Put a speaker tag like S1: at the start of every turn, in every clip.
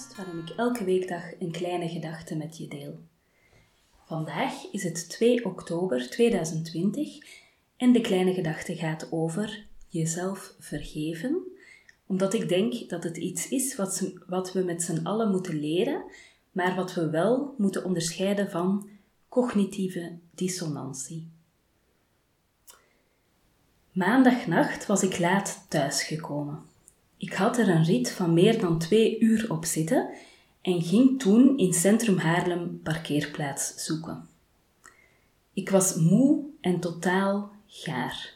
S1: Podcast waarin ik elke weekdag een kleine gedachte met je deel. Vandaag is het 2 oktober 2020 en de kleine gedachte gaat over jezelf vergeven, omdat ik denk dat het iets is wat, wat we met z'n allen moeten leren, maar wat we wel moeten onderscheiden van cognitieve dissonantie. Maandagnacht was ik laat thuisgekomen. Ik had er een rit van meer dan twee uur op zitten en ging toen in centrum Haarlem parkeerplaats zoeken. Ik was moe en totaal gaar.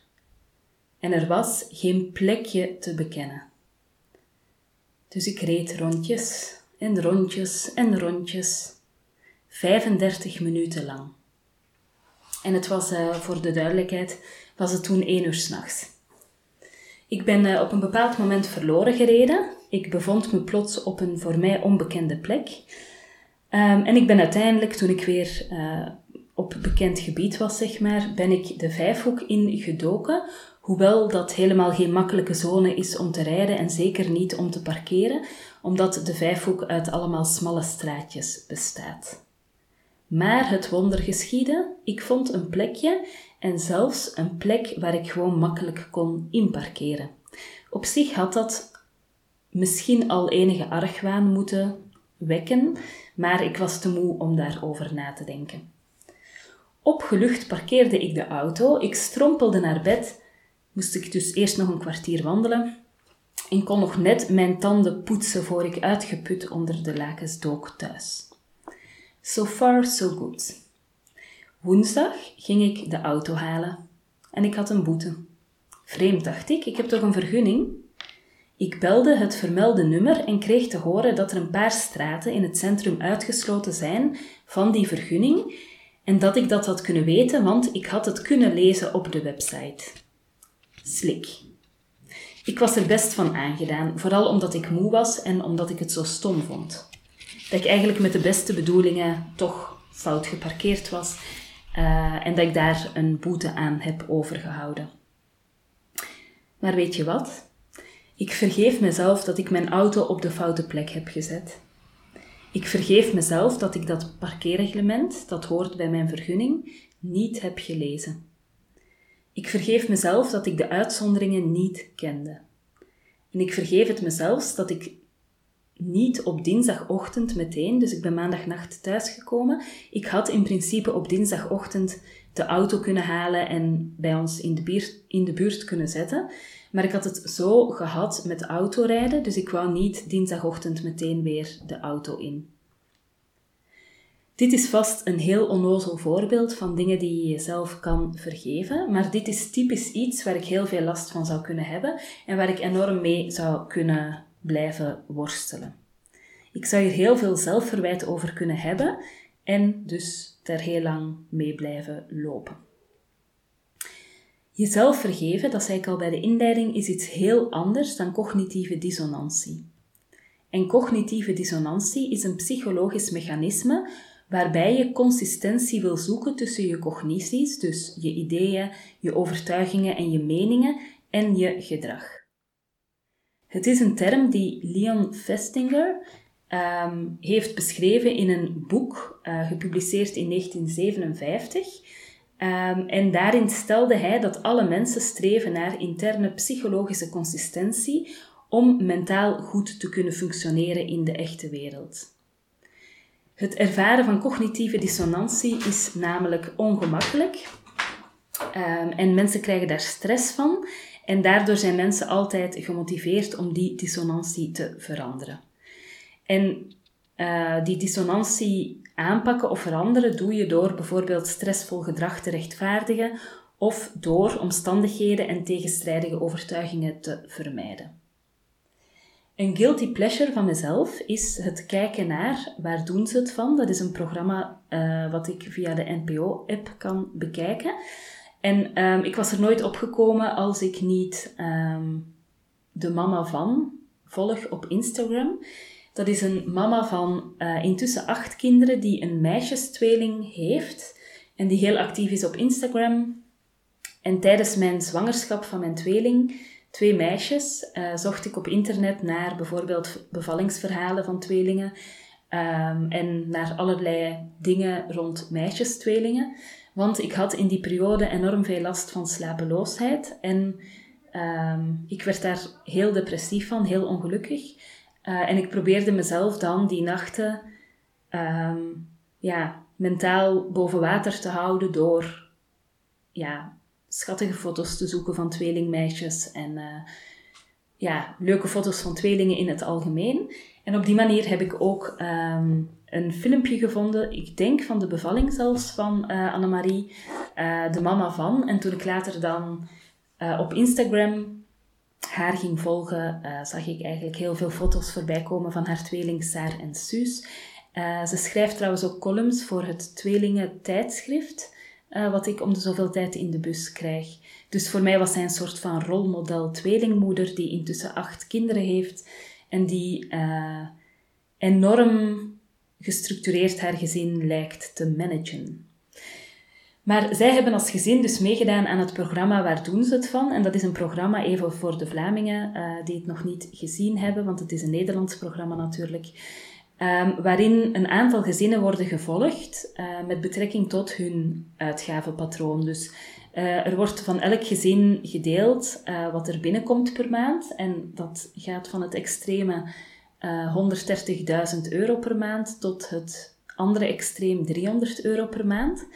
S1: En er was geen plekje te bekennen. Dus ik reed rondjes en rondjes en rondjes, 35 minuten lang. En het was, uh, voor de duidelijkheid, was het toen 1 uur s'nachts. Ik ben uh, op een bepaald moment verloren gereden. Ik bevond me plots op een voor mij onbekende plek. Um, en ik ben uiteindelijk, toen ik weer uh, op bekend gebied was, zeg maar, ben ik de vijfhoek ingedoken. Hoewel dat helemaal geen makkelijke zone is om te rijden en zeker niet om te parkeren, omdat de vijfhoek uit allemaal smalle straatjes bestaat. Maar het wonder geschiedde, ik vond een plekje en zelfs een plek waar ik gewoon makkelijk kon inparkeren. Op zich had dat misschien al enige argwaan moeten wekken, maar ik was te moe om daarover na te denken. Opgelucht parkeerde ik de auto, ik strompelde naar bed, moest ik dus eerst nog een kwartier wandelen en kon nog net mijn tanden poetsen voor ik uitgeput onder de lakens dook thuis. So far, so good. Woensdag ging ik de auto halen en ik had een boete. Vreemd, dacht ik, ik heb toch een vergunning? Ik belde het vermelde nummer en kreeg te horen dat er een paar straten in het centrum uitgesloten zijn van die vergunning en dat ik dat had kunnen weten, want ik had het kunnen lezen op de website. Slik. Ik was er best van aangedaan, vooral omdat ik moe was en omdat ik het zo stom vond. Dat ik eigenlijk met de beste bedoelingen toch fout geparkeerd was uh, en dat ik daar een boete aan heb overgehouden. Maar weet je wat? Ik vergeef mezelf dat ik mijn auto op de foute plek heb gezet. Ik vergeef mezelf dat ik dat parkeerreglement, dat hoort bij mijn vergunning, niet heb gelezen. Ik vergeef mezelf dat ik de uitzonderingen niet kende. En ik vergeef het mezelf dat ik niet op dinsdagochtend meteen, dus ik ben maandagnacht thuisgekomen. Ik had in principe op dinsdagochtend de auto kunnen halen en bij ons in de, buurt, in de buurt kunnen zetten. Maar ik had het zo gehad met autorijden, dus ik wou niet dinsdagochtend meteen weer de auto in. Dit is vast een heel onnozel voorbeeld van dingen die je jezelf kan vergeven, maar dit is typisch iets waar ik heel veel last van zou kunnen hebben en waar ik enorm mee zou kunnen blijven worstelen. Ik zou hier heel veel zelfverwijt over kunnen hebben en dus daar heel lang mee blijven lopen. Jezelf vergeven, dat zei ik al bij de inleiding, is iets heel anders dan cognitieve dissonantie. En cognitieve dissonantie is een psychologisch mechanisme waarbij je consistentie wil zoeken tussen je cognities, dus je ideeën, je overtuigingen en je meningen, en je gedrag. Het is een term die Leon Festinger ehm, heeft beschreven in een boek uh, gepubliceerd in 1957. Ehm, en daarin stelde hij dat alle mensen streven naar interne psychologische consistentie om mentaal goed te kunnen functioneren in de echte wereld. Het ervaren van cognitieve dissonantie is namelijk ongemakkelijk um, en mensen krijgen daar stress van en daardoor zijn mensen altijd gemotiveerd om die dissonantie te veranderen. En uh, die dissonantie aanpakken of veranderen doe je door bijvoorbeeld stressvol gedrag te rechtvaardigen of door omstandigheden en tegenstrijdige overtuigingen te vermijden. Een guilty pleasure van mezelf is het kijken naar Waar doen ze het van? Dat is een programma uh, wat ik via de NPO-app kan bekijken. En um, ik was er nooit opgekomen als ik niet um, de mama van volg op Instagram. Dat is een mama van uh, intussen acht kinderen die een meisjestweeling heeft en die heel actief is op Instagram. En tijdens mijn zwangerschap van mijn tweeling twee meisjes, uh, zocht ik op internet naar bijvoorbeeld bevallingsverhalen van tweelingen um, en naar allerlei dingen rond meisjes-tweelingen. Want ik had in die periode enorm veel last van slapeloosheid en um, ik werd daar heel depressief van, heel ongelukkig. Uh, en ik probeerde mezelf dan die nachten um, ja, mentaal boven water te houden door ja, schattige foto's te zoeken van tweelingmeisjes en uh, ja, leuke foto's van tweelingen in het algemeen. En op die manier heb ik ook um, een filmpje gevonden, ik denk van de bevalling zelfs van uh, Annemarie, uh, de mama van. En toen ik later dan uh, op Instagram haar ging volgen, zag ik eigenlijk heel veel foto's voorbij komen van haar tweeling Saar en Suus. ze schrijft trouwens ook columns voor het tweelingen tijdschrift, wat ik om de zoveel tijd in de bus krijg. Dus voor mij was zij een soort van rolmodel tweelingmoeder die intussen acht kinderen heeft en die enorm gestructureerd haar gezin lijkt te managen. Maar zij hebben als gezin dus meegedaan aan het programma Waar doen ze het van? En dat is een programma even voor de Vlamingen uh, die het nog niet gezien hebben, want het is een Nederlands programma natuurlijk. Um, waarin een aantal gezinnen worden gevolgd uh, met betrekking tot hun uitgavenpatroon. Dus uh, er wordt van elk gezin gedeeld wat er binnenkomt per maand. En dat gaat van het extreme 130.000 euro per maand tot het andere extreem 300 euro per maand.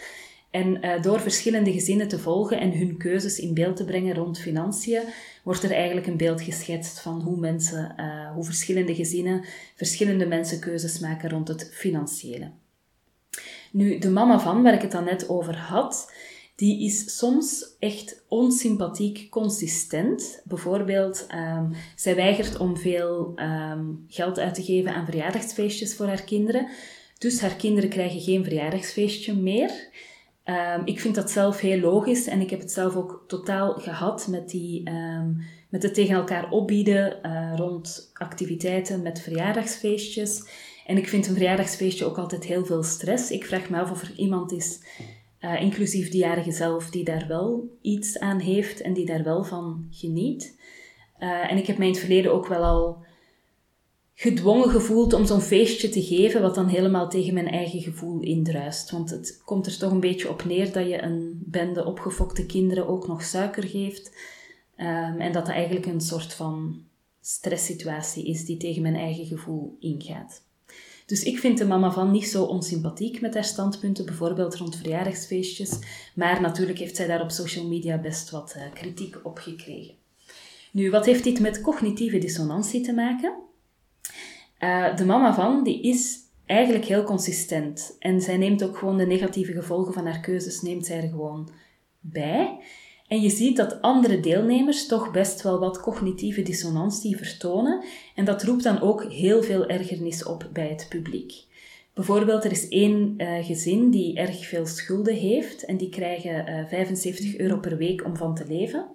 S1: En uh, door verschillende gezinnen te volgen en hun keuzes in beeld te brengen rond financiën, wordt er eigenlijk een beeld geschetst van hoe mensen, uh, hoe verschillende gezinnen, verschillende mensen keuzes maken rond het financiële. Nu, de mama van, waar ik het dan net over had, die is soms echt onsympathiek consistent. Bijvoorbeeld, um, zij weigert om veel um, geld uit te geven aan verjaardagsfeestjes voor haar kinderen. Dus haar kinderen krijgen geen verjaardagsfeestje meer. Um, ik vind dat zelf heel logisch en ik heb het zelf ook totaal gehad met, die, met het tegen elkaar opbieden uh, rond activiteiten met verjaardagsfeestjes. En ik vind een verjaardagsfeestje ook altijd heel veel stress. Ik vraag me af of er iemand is uh, inclusief de jarige zelf, die daar wel iets aan heeft en die daar wel van geniet. Uh, en ik heb mij in het verleden ook wel al gedwongen gevoeld om zo'n feestje te geven, wat dan helemaal tegen mijn eigen gevoel indruist. Want het komt er toch een beetje op neer dat je een bende opgefokte kinderen ook nog suiker geeft. Um, en dat dat eigenlijk een soort van stresssituatie is die tegen mijn eigen gevoel ingaat. Dus ik vind de mama van niet zo onsympathiek met haar standpunten, bijvoorbeeld rond verjaardagsfeestjes. Maar natuurlijk heeft zij daar op social media best wat uh, kritiek op gekregen. Nu, wat heeft dit met cognitieve dissonantie te maken? Uh, de mama van, die is eigenlijk heel consistent. En zij neemt ook gewoon de negatieve gevolgen van haar keuzes, neemt zij gewoon bij. En je ziet dat andere deelnemers toch best wel wat cognitieve dissonantie vertonen. En dat roept dan ook heel veel ergernis op bij het publiek. Bijvoorbeeld, er is één uh, gezin die erg veel schulden heeft en die krijgen uh, eh, 75 euro per week om van te leven.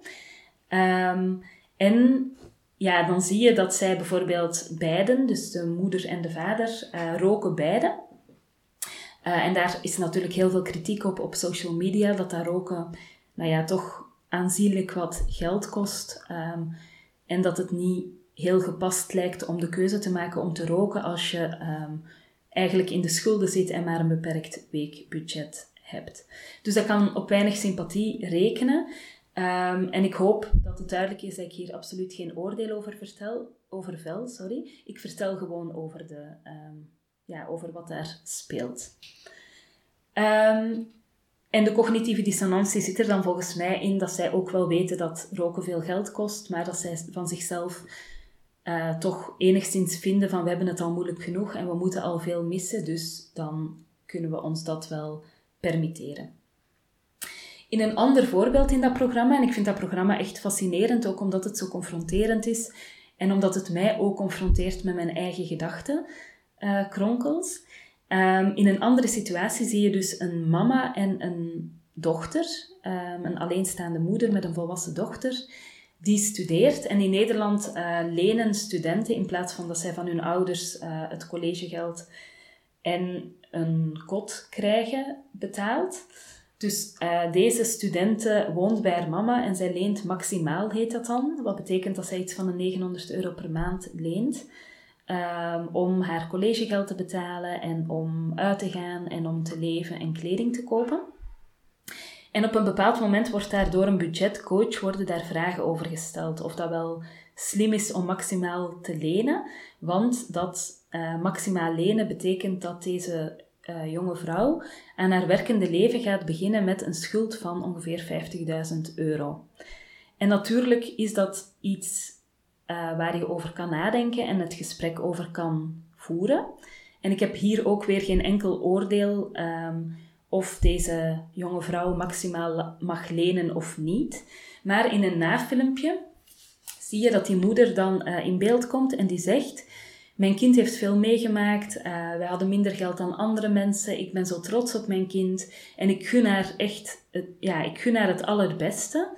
S1: Um, en ja, dan zie je dat zij bijvoorbeeld beiden, dus de moeder en de vader, uh, roken beide. en daar is natuurlijk heel veel kritiek op op social media, dat dat roken nou ja, toch aanzienlijk wat geld kost. Um, en dat het niet heel gepast lijkt om de keuze te maken om te roken als je um, eigenlijk in de schulden zit en maar een beperkt weekbudget hebt. Dus dat kan op weinig sympathie rekenen. Um, en ik hoop dat het duidelijk is dat ik hier absoluut geen oordeel over vertel, over vel, sorry. Ik vertel gewoon over, de, ja, over wat daar speelt. En de cognitieve dissonantie zit er dan volgens mij in dat zij ook wel weten dat roken veel geld kost, maar dat zij van zichzelf uh, toch enigszins vinden van we hebben het al moeilijk genoeg en we moeten al veel missen, dus dan kunnen we ons dat wel permitteren. In een ander voorbeeld in dat programma, en ik vind dat programma echt fascinerend, ook omdat het zo confronterend is en omdat het mij ook confronteert met mijn eigen gedachten, uh, kronkels. Um, in een andere situatie zie je dus een mama en een dochter, um, een alleenstaande moeder met een volwassen dochter, die studeert. En in Nederland uh, lenen studenten in plaats van dat zij van hun ouders uh, het collegegeld en een kot krijgen betaald. Dus uh, deze studenten woont bij haar mama en zij leent maximaal, heet dat dan. Wat betekent dat zij iets van de 900 euro per maand leent. Um, om haar collegegeld te betalen en om uit te gaan en om te leven en kleding te kopen. En op een bepaald moment wordt daar door een budgetcoach worden daar vragen over gesteld. Of dat wel slim is om maximaal te lenen. Want dat uh, maximaal lenen betekent dat deze uh, jonge vrouw aan haar werkende leven gaat beginnen met een schuld van ongeveer 50.000 euro. En natuurlijk is dat iets uh, waar je over kan nadenken en het gesprek over kan voeren. En ik heb hier ook weer geen enkel oordeel um, of deze jonge vrouw maximaal mag lenen of niet. Maar in een nafilmpje zie je dat die moeder dan uh, in beeld komt en die zegt: Mijn kind heeft veel meegemaakt, uh, wij hadden minder geld dan andere mensen, ik ben zo trots op mijn kind en ik gun haar echt ja, ik gun haar het allerbeste.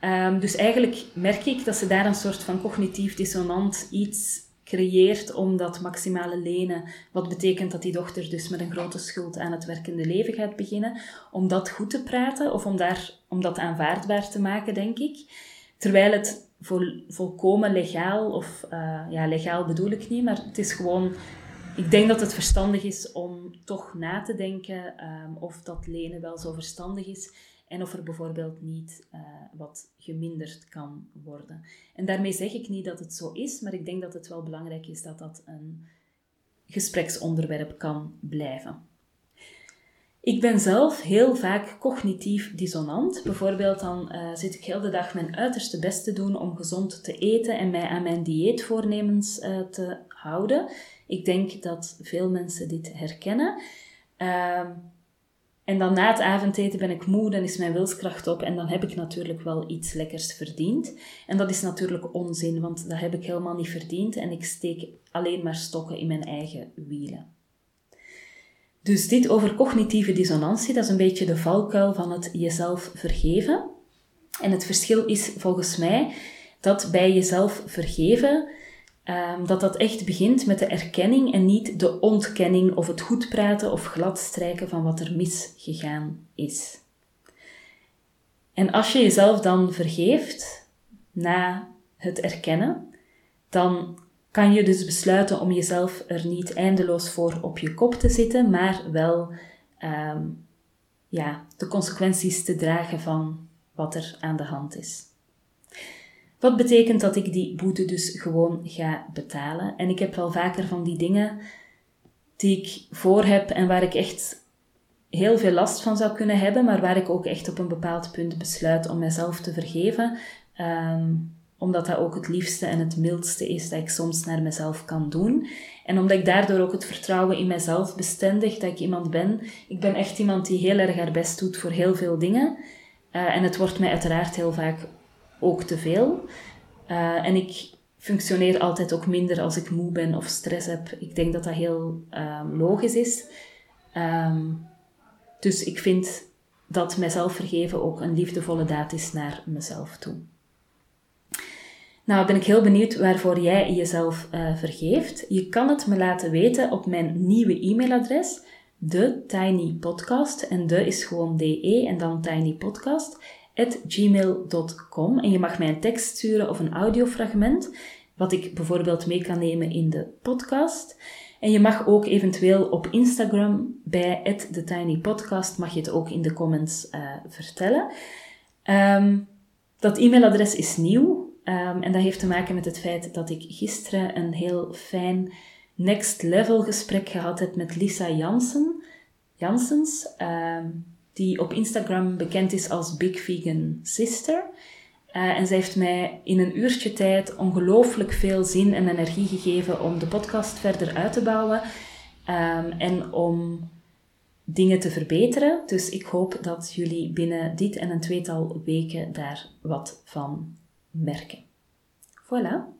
S1: Um, dus eigenlijk merk ik dat ze daar een soort van cognitief dissonant iets creëert om dat maximale lenen, wat betekent dat die dochter dus met een grote schuld aan het werkende leven gaat beginnen, om dat goed te praten of om, daar, om dat aanvaardbaar te maken, denk ik. Terwijl het vol, volkomen legaal, of uh, ja, legaal bedoel ik niet, maar het is gewoon, ik denk dat het verstandig is om toch na te denken um, of dat lenen wel zo verstandig is en of er bijvoorbeeld niet uh, wat geminderd kan worden. En daarmee zeg ik niet dat het zo is, maar ik denk dat het wel belangrijk is dat dat een gespreksonderwerp kan blijven. Ik ben zelf heel vaak cognitief dissonant. Bijvoorbeeld dan uh, zit ik heel de dag mijn uiterste best te doen om gezond te eten en mij aan mijn dieetvoornemens uh, te houden. Ik denk dat veel mensen dit herkennen. Uh, en dan na het avondeten ben ik moe, dan is mijn wilskracht op en dan heb ik natuurlijk wel iets lekkers verdiend. En dat is natuurlijk onzin, want dat heb ik helemaal niet verdiend en ik steek alleen maar stokken in mijn eigen wielen. Dus dit over cognitieve dissonantie, dat is een beetje de valkuil van het jezelf vergeven. En het verschil is volgens mij dat bij jezelf vergeven Um, dat dat echt begint met de erkenning en niet de ontkenning of het goed praten of gladstrijken van wat er misgegaan is. En als je jezelf dan vergeeft na het erkennen, dan kan je dus besluiten om jezelf er niet eindeloos voor op je kop te zitten, maar wel um, ja, de consequenties te dragen van wat er aan de hand is. Wat betekent dat ik die boete dus gewoon ga betalen. En ik heb wel vaker van die dingen die ik voor heb en waar ik echt heel veel last van zou kunnen hebben, maar waar ik ook echt op een bepaald punt besluit om mezelf te vergeven. Um, omdat dat ook het liefste en het mildste is dat ik soms naar mezelf kan doen. En omdat ik daardoor ook het vertrouwen in mezelf bestendig, dat ik iemand ben. Ik ben echt iemand die heel erg haar best doet voor heel veel dingen. Uh, en het wordt mij uiteraard heel vaak ook te veel. Uh, en ik functioneer altijd ook minder als ik moe ben of stress heb. Ik denk dat dat heel um, logisch is. Um, dus ik vind dat mijzelf vergeven ook een liefdevolle daad is naar mezelf toe. Nou, ben ik heel benieuwd waarvoor jij jezelf uh, vergeeft. Je kan het me laten weten op mijn nieuwe e-mailadres, de Tiny Podcast. En de is gewoon de en dan Tiny Podcast gmail.com en je mag mij een tekst sturen of een audiofragment, wat ik bijvoorbeeld mee kan nemen in de podcast. En je mag ook eventueel op Instagram bij TheTinyPodcast, mag je het ook in de comments uh, vertellen. Um, dat e-mailadres is nieuw um, en dat heeft te maken met het feit dat ik gisteren een heel fijn next level gesprek gehad heb met Lisa Jansen. Jansens. Um, die op Instagram bekend is als Big Vegan Sister. Uh, en zij heeft mij in een uurtje tijd ongelooflijk veel zin en energie gegeven om de podcast verder uit te bouwen um, en om dingen te verbeteren. Dus ik hoop dat jullie binnen dit en een tweetal weken daar wat van merken. Voilà.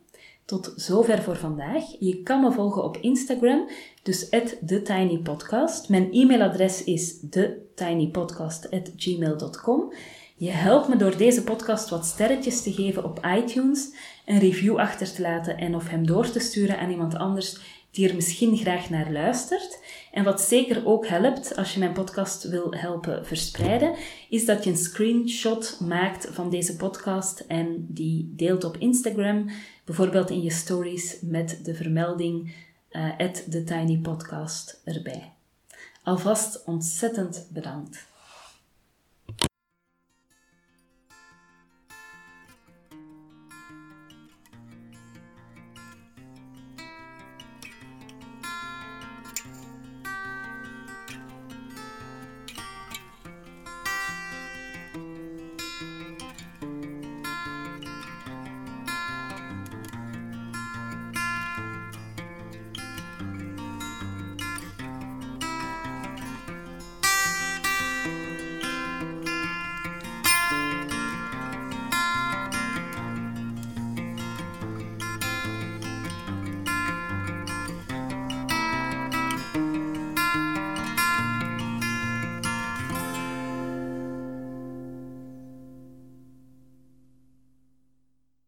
S1: Tot zover voor vandaag. Je kan me volgen op Instagram, dus TheTinyPodcast. Mijn e-mailadres is thetinypodcast.gmail.com. Je helpt me door deze podcast wat sterretjes te geven op iTunes, een review achter te laten en of hem door te sturen aan iemand anders die er misschien graag naar luistert. En wat zeker ook helpt als je mijn podcast wil helpen verspreiden, is dat je een screenshot maakt van deze podcast en die deelt op Instagram, bijvoorbeeld in je stories met de vermelding uh, at the Tiny Podcast erbij. Alvast ontzettend bedankt.